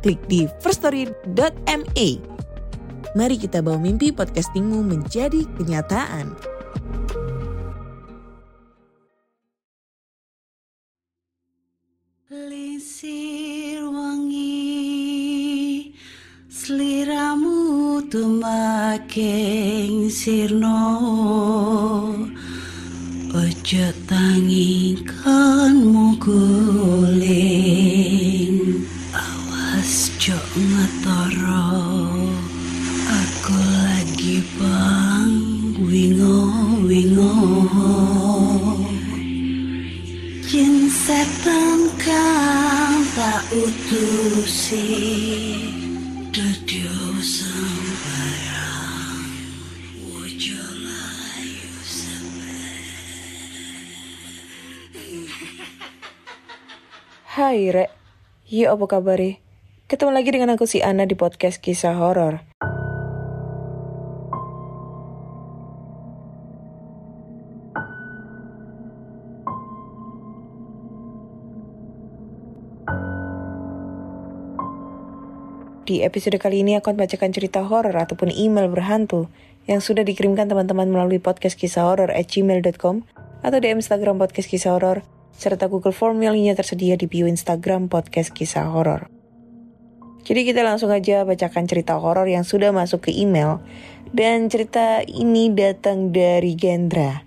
klik di firststory.me. Mari kita bawa mimpi podcastingmu menjadi kenyataan. Lisir wangi Seliramu tumaking sirno Ojo tangingkanmu guling Hai Rek, yuk apa kabar Ketemu lagi dengan aku si Ana di podcast kisah horor. Di episode kali ini aku akan bacakan cerita horor ataupun email berhantu yang sudah dikirimkan teman-teman melalui podcast kisah horor at gmail.com atau di Instagram podcast kisah horor serta Google Form yang lainnya tersedia di bio Instagram podcast kisah horor. Jadi kita langsung aja bacakan cerita horor yang sudah masuk ke email dan cerita ini datang dari Gendra.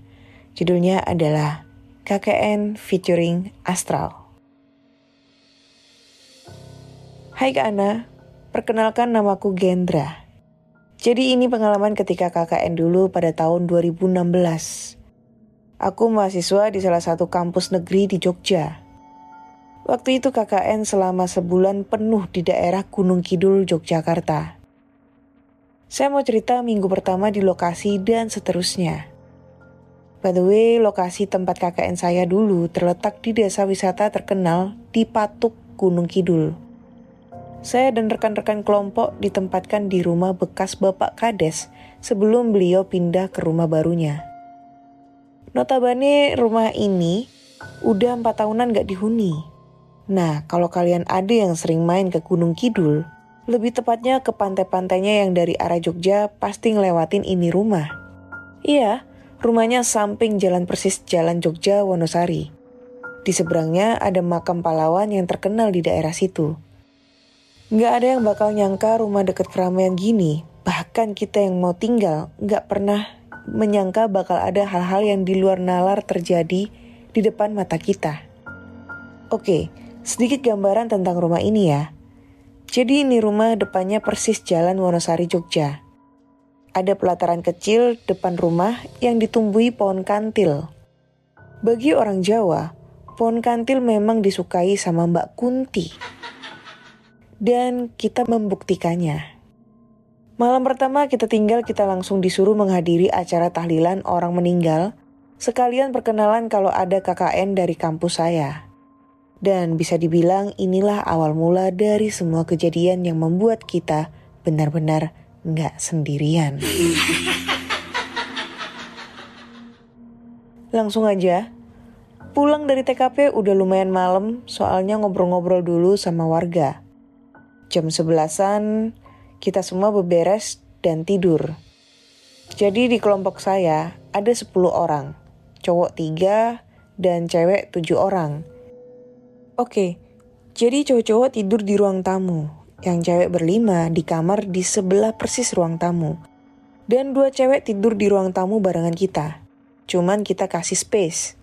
Judulnya adalah KKN featuring Astral. Hai Kak Ana, perkenalkan namaku Gendra. Jadi ini pengalaman ketika KKN dulu pada tahun 2016. Aku mahasiswa di salah satu kampus negeri di Jogja. Waktu itu KKN selama sebulan penuh di daerah Gunung Kidul, Yogyakarta. Saya mau cerita minggu pertama di lokasi dan seterusnya. By the way, lokasi tempat KKN saya dulu terletak di desa wisata terkenal di Patuk, Gunung Kidul. Saya dan rekan-rekan kelompok ditempatkan di rumah bekas Bapak Kades sebelum beliau pindah ke rumah barunya. Notabene rumah ini udah empat tahunan gak dihuni. Nah, kalau kalian ada yang sering main ke Gunung Kidul, lebih tepatnya ke pantai-pantainya yang dari arah Jogja pasti ngelewatin ini rumah. Iya, rumahnya samping jalan persis jalan Jogja Wonosari. Di seberangnya ada makam pahlawan yang terkenal di daerah situ. Nggak ada yang bakal nyangka rumah deket keramaian gini, bahkan kita yang mau tinggal nggak pernah menyangka bakal ada hal-hal yang di luar nalar terjadi di depan mata kita. Oke, sedikit gambaran tentang rumah ini ya. Jadi ini rumah depannya persis jalan Wonosari Jogja. Ada pelataran kecil depan rumah yang ditumbuhi pohon kantil. Bagi orang Jawa, pohon kantil memang disukai sama Mbak Kunti. Dan kita membuktikannya. Malam pertama kita tinggal kita langsung disuruh menghadiri acara tahlilan orang meninggal, sekalian perkenalan kalau ada KKN dari kampus saya. Dan bisa dibilang inilah awal mula dari semua kejadian yang membuat kita benar-benar nggak sendirian. Langsung aja, pulang dari TKP udah lumayan malam soalnya ngobrol-ngobrol dulu sama warga. Jam sebelasan, kita semua beberes dan tidur. Jadi di kelompok saya ada 10 orang, cowok 3 dan cewek 7 orang. Oke, jadi cowok-cowok tidur di ruang tamu, yang cewek berlima di kamar di sebelah persis ruang tamu. Dan dua cewek tidur di ruang tamu barengan kita. Cuman kita kasih space.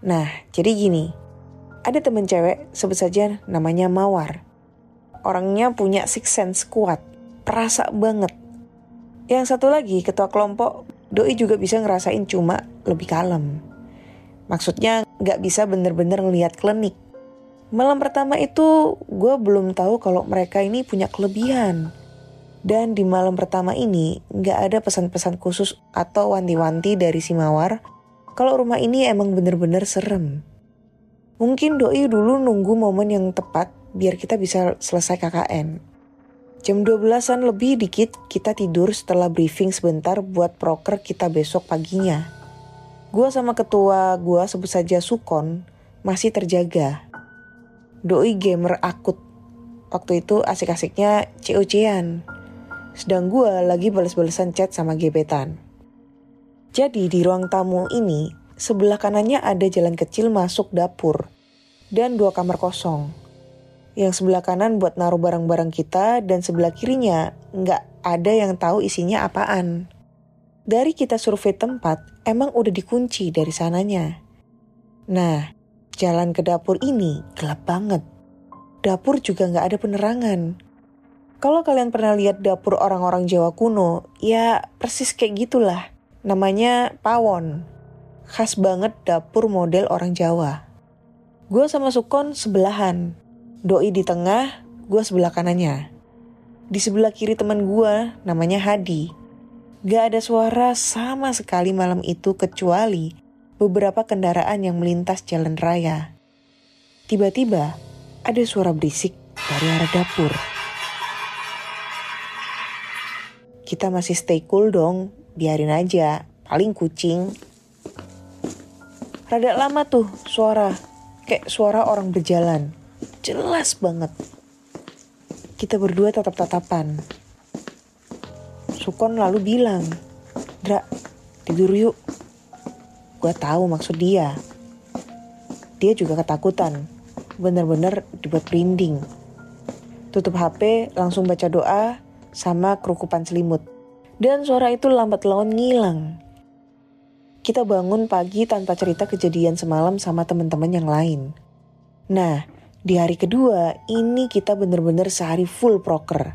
Nah, jadi gini. Ada temen cewek, sebut saja namanya Mawar. Orangnya punya six sense kuat, perasa banget. Yang satu lagi, ketua kelompok, Doi juga bisa ngerasain cuma lebih kalem. Maksudnya nggak bisa bener-bener ngeliat klinik. Malam pertama itu gue belum tahu kalau mereka ini punya kelebihan. Dan di malam pertama ini nggak ada pesan-pesan khusus atau wanti-wanti dari si Mawar kalau rumah ini emang bener-bener serem. Mungkin Doi dulu nunggu momen yang tepat biar kita bisa selesai KKN. Jam 12-an lebih dikit kita tidur setelah briefing sebentar buat proker kita besok paginya. Gua sama ketua gua sebut saja Sukon masih terjaga. Doi gamer akut. Waktu itu asik-asiknya COC-an. Sedang gua lagi balas-balasan chat sama gebetan. Jadi di ruang tamu ini, sebelah kanannya ada jalan kecil masuk dapur dan dua kamar kosong. Yang sebelah kanan buat naruh barang-barang kita dan sebelah kirinya nggak ada yang tahu isinya apaan. Dari kita survei tempat, emang udah dikunci dari sananya. Nah, jalan ke dapur ini gelap banget. Dapur juga nggak ada penerangan. Kalau kalian pernah lihat dapur orang-orang Jawa kuno, ya persis kayak gitulah. Namanya pawon. Khas banget dapur model orang Jawa. Gue sama Sukon sebelahan. Doi di tengah, gue sebelah kanannya. Di sebelah kiri teman gue, namanya Hadi. Gak ada suara sama sekali malam itu kecuali beberapa kendaraan yang melintas jalan raya. Tiba-tiba, ada suara berisik dari arah dapur. Kita masih stay cool dong, biarin aja, paling kucing. Rada lama tuh suara, kayak suara orang berjalan. Jelas banget. Kita berdua tatap-tatapan. Sukon lalu bilang, Dra, tidur yuk. Gue tahu maksud dia. Dia juga ketakutan. Bener-bener dibuat merinding. Tutup HP, langsung baca doa, sama kerukupan selimut. Dan suara itu lambat laun ngilang. Kita bangun pagi tanpa cerita kejadian semalam sama teman-teman yang lain. Nah, di hari kedua, ini kita bener-bener sehari full proker.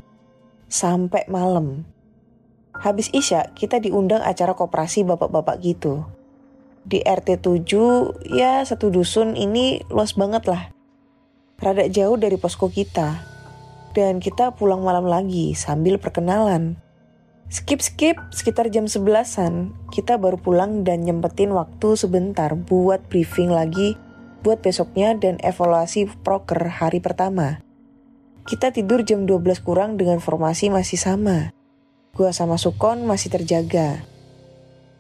Sampai malam. Habis Isya, kita diundang acara koperasi bapak-bapak gitu. Di RT 7, ya satu dusun ini luas banget lah. Rada jauh dari posko kita. Dan kita pulang malam lagi sambil perkenalan. Skip-skip sekitar jam 11-an, kita baru pulang dan nyempetin waktu sebentar buat briefing lagi buat besoknya dan evaluasi proker hari pertama. Kita tidur jam 12 kurang dengan formasi masih sama. Gua sama Sukon masih terjaga.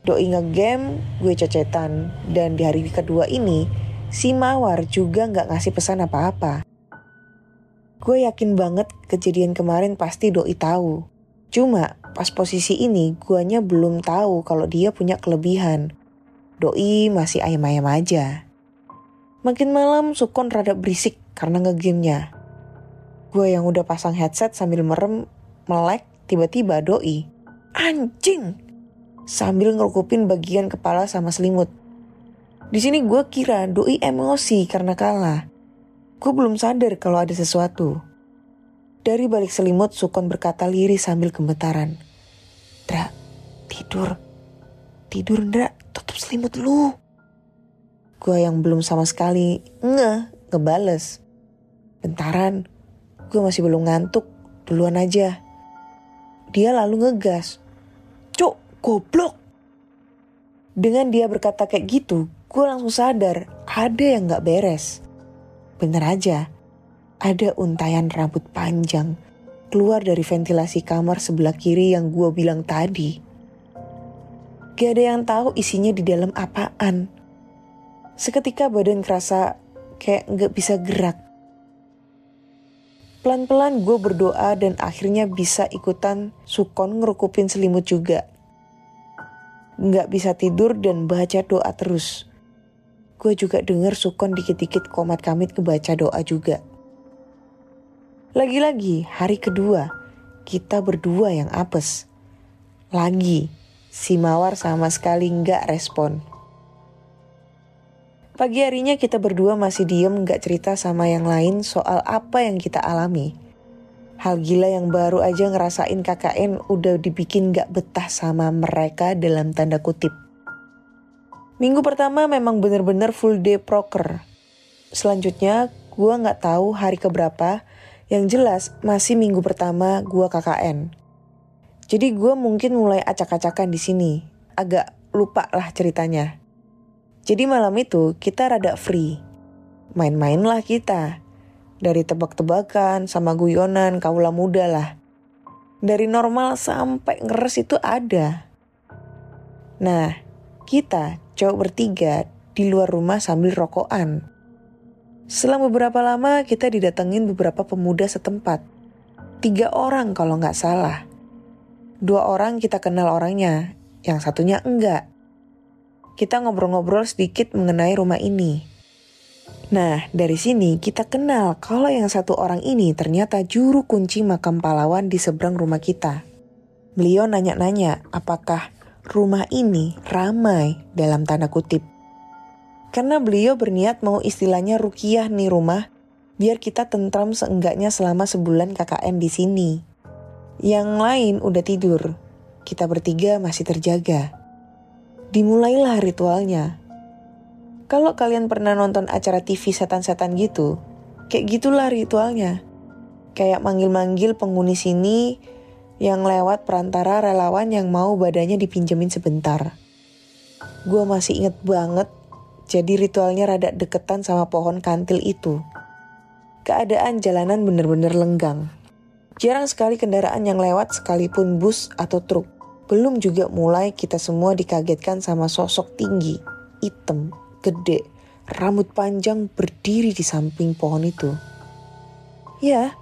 Doi ngegame, gue cecetan. Dan di hari kedua ini, si Mawar juga nggak ngasih pesan apa-apa. Gue yakin banget kejadian kemarin pasti Doi tahu. Cuma pas posisi ini guanya belum tahu kalau dia punya kelebihan. Doi masih ayam-ayam aja. Makin malam Sukon rada berisik karena ngegamenya. Gue yang udah pasang headset sambil merem, melek, tiba-tiba doi. Anjing! Sambil ngerukupin bagian kepala sama selimut. Di sini gue kira doi emosi karena kalah. Gue belum sadar kalau ada sesuatu. Dari balik selimut, Sukon berkata lirih sambil gemetaran. Dra, tidur. Tidur, Dra. Tutup selimut lu. Gue yang belum sama sekali nge ngebales. Bentaran, gue masih belum ngantuk. Duluan aja. Dia lalu ngegas. Cuk, goblok. Dengan dia berkata kayak gitu, gue langsung sadar ada yang gak beres. Bener aja, ada untayan rambut panjang keluar dari ventilasi kamar sebelah kiri yang gue bilang tadi. Gak ada yang tahu isinya di dalam apaan. Seketika badan kerasa kayak gak bisa gerak. Pelan-pelan gue berdoa dan akhirnya bisa ikutan sukon ngerukupin selimut juga nggak bisa tidur dan baca doa terus. Gue juga denger Sukon dikit-dikit komat kamit kebaca doa juga. Lagi-lagi hari kedua, kita berdua yang apes. Lagi, si Mawar sama sekali nggak respon. Pagi harinya kita berdua masih diem nggak cerita sama yang lain soal apa yang kita alami. Hal gila yang baru aja ngerasain KKN udah dibikin gak betah sama mereka dalam tanda kutip. Minggu pertama memang bener-bener full day proker. Selanjutnya gue nggak tahu hari keberapa. Yang jelas masih minggu pertama gue KKN. Jadi gue mungkin mulai acak-acakan di sini. Agak lupa lah ceritanya. Jadi malam itu kita rada free. Main-main lah kita. Dari tebak-tebakan sama guyonan kaula muda lah. Dari normal sampai ngeres itu ada. Nah, kita cowok bertiga di luar rumah sambil rokokan. Selang beberapa lama kita didatengin beberapa pemuda setempat. Tiga orang kalau nggak salah. Dua orang kita kenal orangnya, yang satunya enggak. Kita ngobrol-ngobrol sedikit mengenai rumah ini. Nah, dari sini kita kenal kalau yang satu orang ini ternyata juru kunci makam pahlawan di seberang rumah kita. Beliau nanya-nanya apakah rumah ini ramai dalam tanda kutip. Karena beliau berniat mau istilahnya rukiah nih rumah, biar kita tentram seenggaknya selama sebulan KKN di sini. Yang lain udah tidur, kita bertiga masih terjaga. Dimulailah ritualnya. Kalau kalian pernah nonton acara TV setan-setan gitu, kayak gitulah ritualnya. Kayak manggil-manggil penghuni sini yang lewat perantara relawan yang mau badannya dipinjemin sebentar. Gue masih inget banget jadi ritualnya rada deketan sama pohon kantil itu. Keadaan jalanan bener-bener lenggang. Jarang sekali kendaraan yang lewat sekalipun bus atau truk. Belum juga mulai kita semua dikagetkan sama sosok tinggi, hitam, gede, rambut panjang berdiri di samping pohon itu. Ya,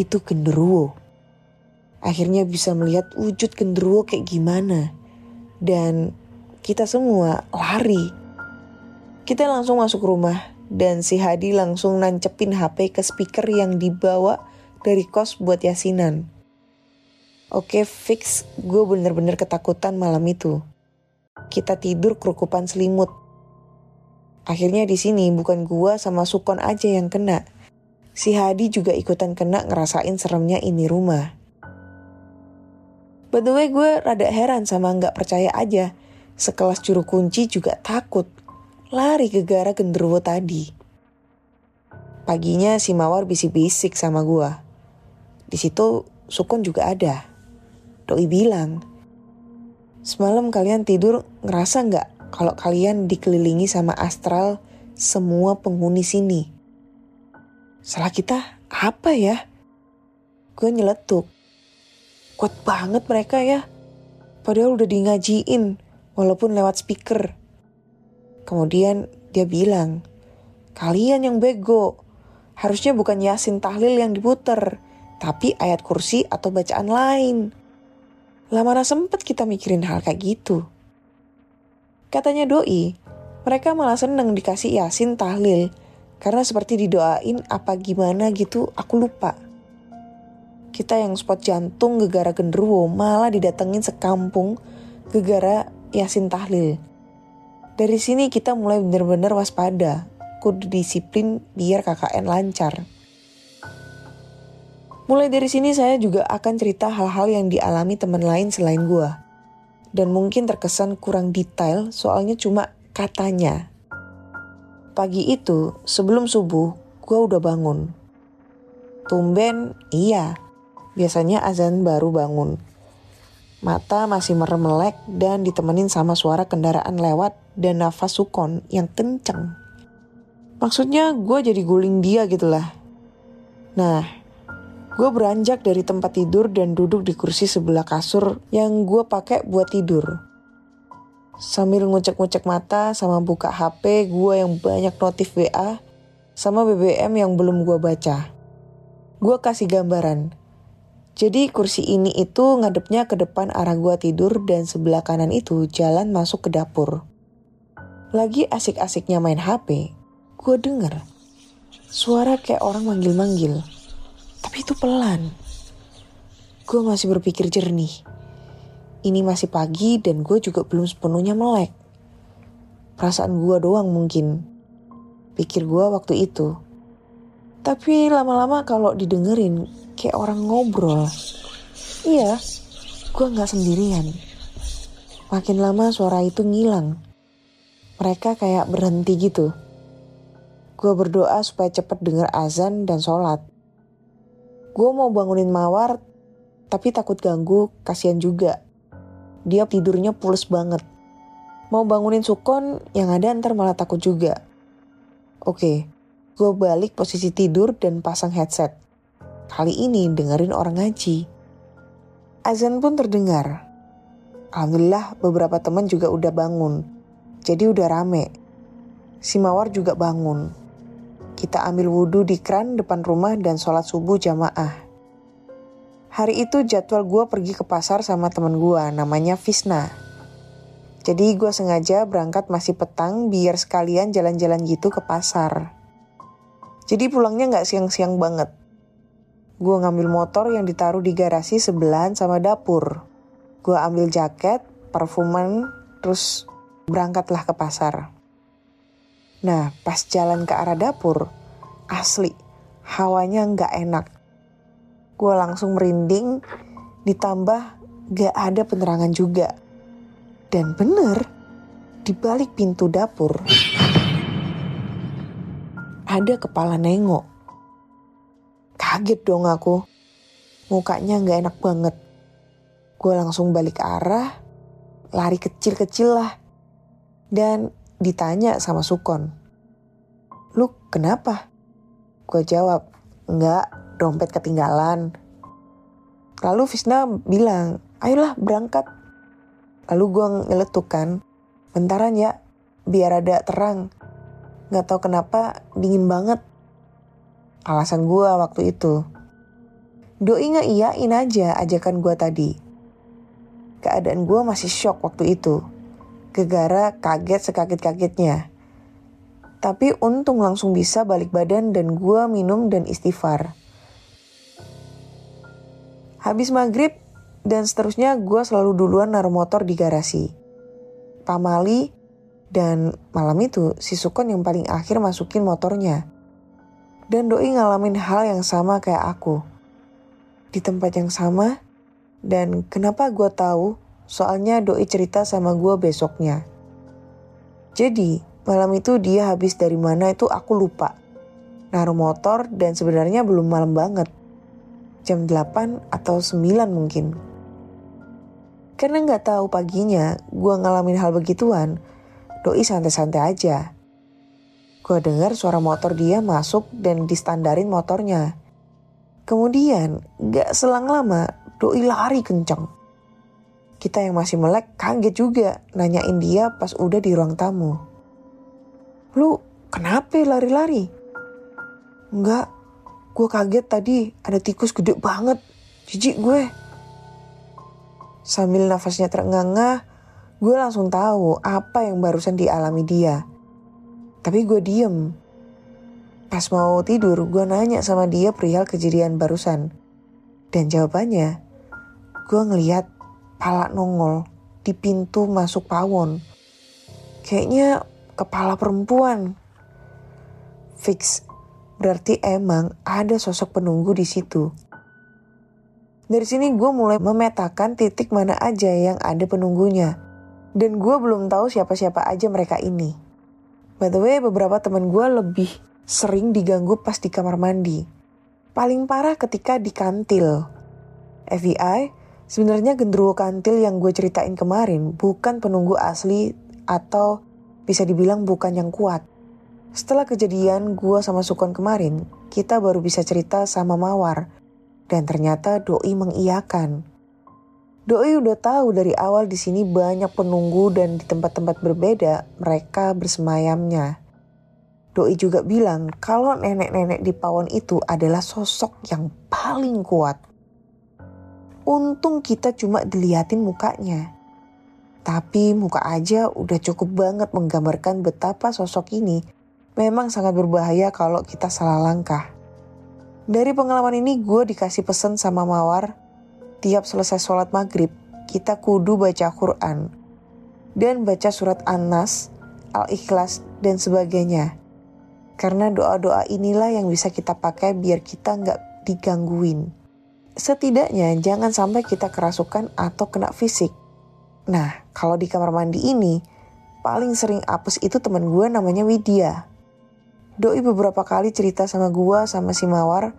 itu genderuwo. Akhirnya bisa melihat wujud genderuwo kayak gimana. Dan kita semua lari kita langsung masuk rumah dan si Hadi langsung nancepin HP ke speaker yang dibawa dari kos buat yasinan. Oke fix, gue bener-bener ketakutan malam itu. Kita tidur kerukupan selimut. Akhirnya di sini bukan gue sama Sukon aja yang kena. Si Hadi juga ikutan kena ngerasain seremnya ini rumah. By the way gue rada heran sama nggak percaya aja. Sekelas juru kunci juga takut lari ke gara genderuwo tadi. Paginya si Mawar bisik-bisik sama gua. Di situ Sukun juga ada. Doi bilang, semalam kalian tidur ngerasa nggak kalau kalian dikelilingi sama astral semua penghuni sini? Salah kita apa ya? Gue nyeletuk. Kuat banget mereka ya. Padahal udah di ngajiin, walaupun lewat speaker. Kemudian dia bilang, kalian yang bego. Harusnya bukan Yasin tahlil yang diputer, tapi ayat kursi atau bacaan lain. Lah mana sempet kita mikirin hal kayak gitu. Katanya doi, mereka malah seneng dikasih Yasin tahlil, karena seperti didoain apa gimana gitu aku lupa. Kita yang spot jantung gegara genderuwo malah didatengin sekampung gegara Yasin tahlil. Dari sini kita mulai benar-benar waspada, kudu disiplin biar KKN lancar. Mulai dari sini saya juga akan cerita hal-hal yang dialami teman lain selain gue. Dan mungkin terkesan kurang detail soalnya cuma katanya. Pagi itu, sebelum subuh, gue udah bangun. Tumben, iya. Biasanya azan baru bangun. Mata masih merem melek dan ditemenin sama suara kendaraan lewat dan nafas sukon yang kenceng. Maksudnya gue jadi guling dia gitu lah. Nah, gue beranjak dari tempat tidur dan duduk di kursi sebelah kasur yang gue pakai buat tidur. Sambil ngucek-ngucek mata sama buka HP gue yang banyak notif WA sama BBM yang belum gue baca. Gue kasih gambaran. Jadi kursi ini itu ngadepnya ke depan arah gue tidur dan sebelah kanan itu jalan masuk ke dapur. Lagi asik-asiknya main HP, gue denger suara kayak orang manggil-manggil. Tapi itu pelan. Gue masih berpikir jernih. Ini masih pagi dan gue juga belum sepenuhnya melek. Perasaan gue doang mungkin. Pikir gue waktu itu. Tapi lama-lama kalau didengerin kayak orang ngobrol. Iya, gue gak sendirian. Makin lama suara itu ngilang mereka kayak berhenti gitu. Gue berdoa supaya cepet denger azan dan sholat. Gue mau bangunin Mawar, tapi takut ganggu, kasihan juga. Dia tidurnya pules banget. Mau bangunin Sukon, yang ada ntar malah takut juga. Oke, gue balik posisi tidur dan pasang headset. Kali ini dengerin orang ngaji. Azan pun terdengar. Alhamdulillah beberapa teman juga udah bangun. Jadi udah rame. Si Mawar juga bangun. Kita ambil wudhu di kran depan rumah dan sholat subuh jamaah. Hari itu jadwal gue pergi ke pasar sama temen gue namanya Visna. Jadi gue sengaja berangkat masih petang biar sekalian jalan-jalan gitu ke pasar. Jadi pulangnya gak siang-siang banget. Gue ngambil motor yang ditaruh di garasi sebelahan sama dapur. Gue ambil jaket, parfuman, terus berangkatlah ke pasar. Nah, pas jalan ke arah dapur, asli, hawanya nggak enak. Gue langsung merinding, ditambah gak ada penerangan juga. Dan bener, di balik pintu dapur, ada kepala nengok. Kaget dong aku, mukanya nggak enak banget. Gue langsung balik arah, lari kecil-kecil lah. Dan ditanya sama Sukon. Lu kenapa? Gue jawab, enggak, dompet ketinggalan. Lalu Visna bilang, ayolah berangkat. Lalu gue ngeletuk kan, bentaran ya, biar ada terang. Gak tau kenapa, dingin banget. Alasan gue waktu itu. Doi ngeiyain aja ajakan gue tadi. Keadaan gue masih shock waktu itu gegara kaget sekaget-kagetnya. Tapi untung langsung bisa balik badan dan gue minum dan istighfar. Habis maghrib dan seterusnya gue selalu duluan naruh motor di garasi. Pamali dan malam itu si Sukon yang paling akhir masukin motornya. Dan Doi ngalamin hal yang sama kayak aku. Di tempat yang sama dan kenapa gue tahu Soalnya doi cerita sama gue besoknya. Jadi, malam itu dia habis dari mana itu aku lupa. Naruh motor dan sebenarnya belum malam banget. Jam 8 atau 9 mungkin. Karena nggak tahu paginya gue ngalamin hal begituan, doi santai-santai aja. Gue dengar suara motor dia masuk dan distandarin motornya. Kemudian, gak selang lama, doi lari kencang. Kita yang masih melek kaget juga nanyain dia pas udah di ruang tamu. Lu kenapa lari-lari? Enggak, gue kaget tadi ada tikus gede banget. Jijik gue. Sambil nafasnya terengah-engah, gue langsung tahu apa yang barusan dialami dia. Tapi gue diem. Pas mau tidur, gue nanya sama dia perihal kejadian barusan. Dan jawabannya, gue ngeliat pala nongol di pintu masuk pawon. Kayaknya kepala perempuan. Fix, berarti emang ada sosok penunggu di situ. Dari sini gue mulai memetakan titik mana aja yang ada penunggunya. Dan gue belum tahu siapa-siapa aja mereka ini. By the way, beberapa teman gue lebih sering diganggu pas di kamar mandi. Paling parah ketika di kantil. FBI Sebenarnya gendruwo kantil yang gue ceritain kemarin bukan penunggu asli atau bisa dibilang bukan yang kuat. Setelah kejadian gue sama Sukon kemarin, kita baru bisa cerita sama Mawar. Dan ternyata Doi mengiyakan. Doi udah tahu dari awal di sini banyak penunggu dan di tempat-tempat berbeda mereka bersemayamnya. Doi juga bilang kalau nenek-nenek di pawon itu adalah sosok yang paling kuat. Untung kita cuma diliatin mukanya. Tapi muka aja udah cukup banget menggambarkan betapa sosok ini memang sangat berbahaya kalau kita salah langkah. Dari pengalaman ini gue dikasih pesan sama Mawar, tiap selesai sholat maghrib, kita kudu baca Quran. Dan baca surat An-Nas, Al-Ikhlas, dan sebagainya. Karena doa-doa inilah yang bisa kita pakai biar kita nggak digangguin setidaknya jangan sampai kita kerasukan atau kena fisik. Nah, kalau di kamar mandi ini, paling sering apes itu teman gue namanya Widya. Doi beberapa kali cerita sama gua sama si Mawar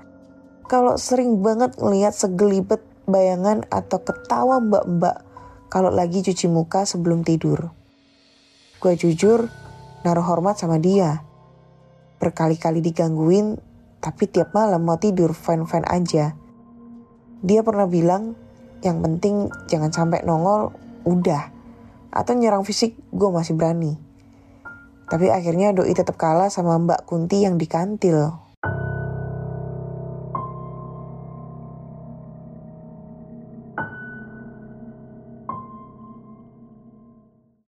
kalau sering banget ngelihat segelibet bayangan atau ketawa mbak-mbak kalau lagi cuci muka sebelum tidur. Gue jujur naruh hormat sama dia. Berkali-kali digangguin, tapi tiap malam mau tidur fine-fine aja. Dia pernah bilang, yang penting jangan sampai nongol, udah. Atau nyerang fisik, gue masih berani. Tapi akhirnya Doi tetap kalah sama Mbak Kunti yang di kantil.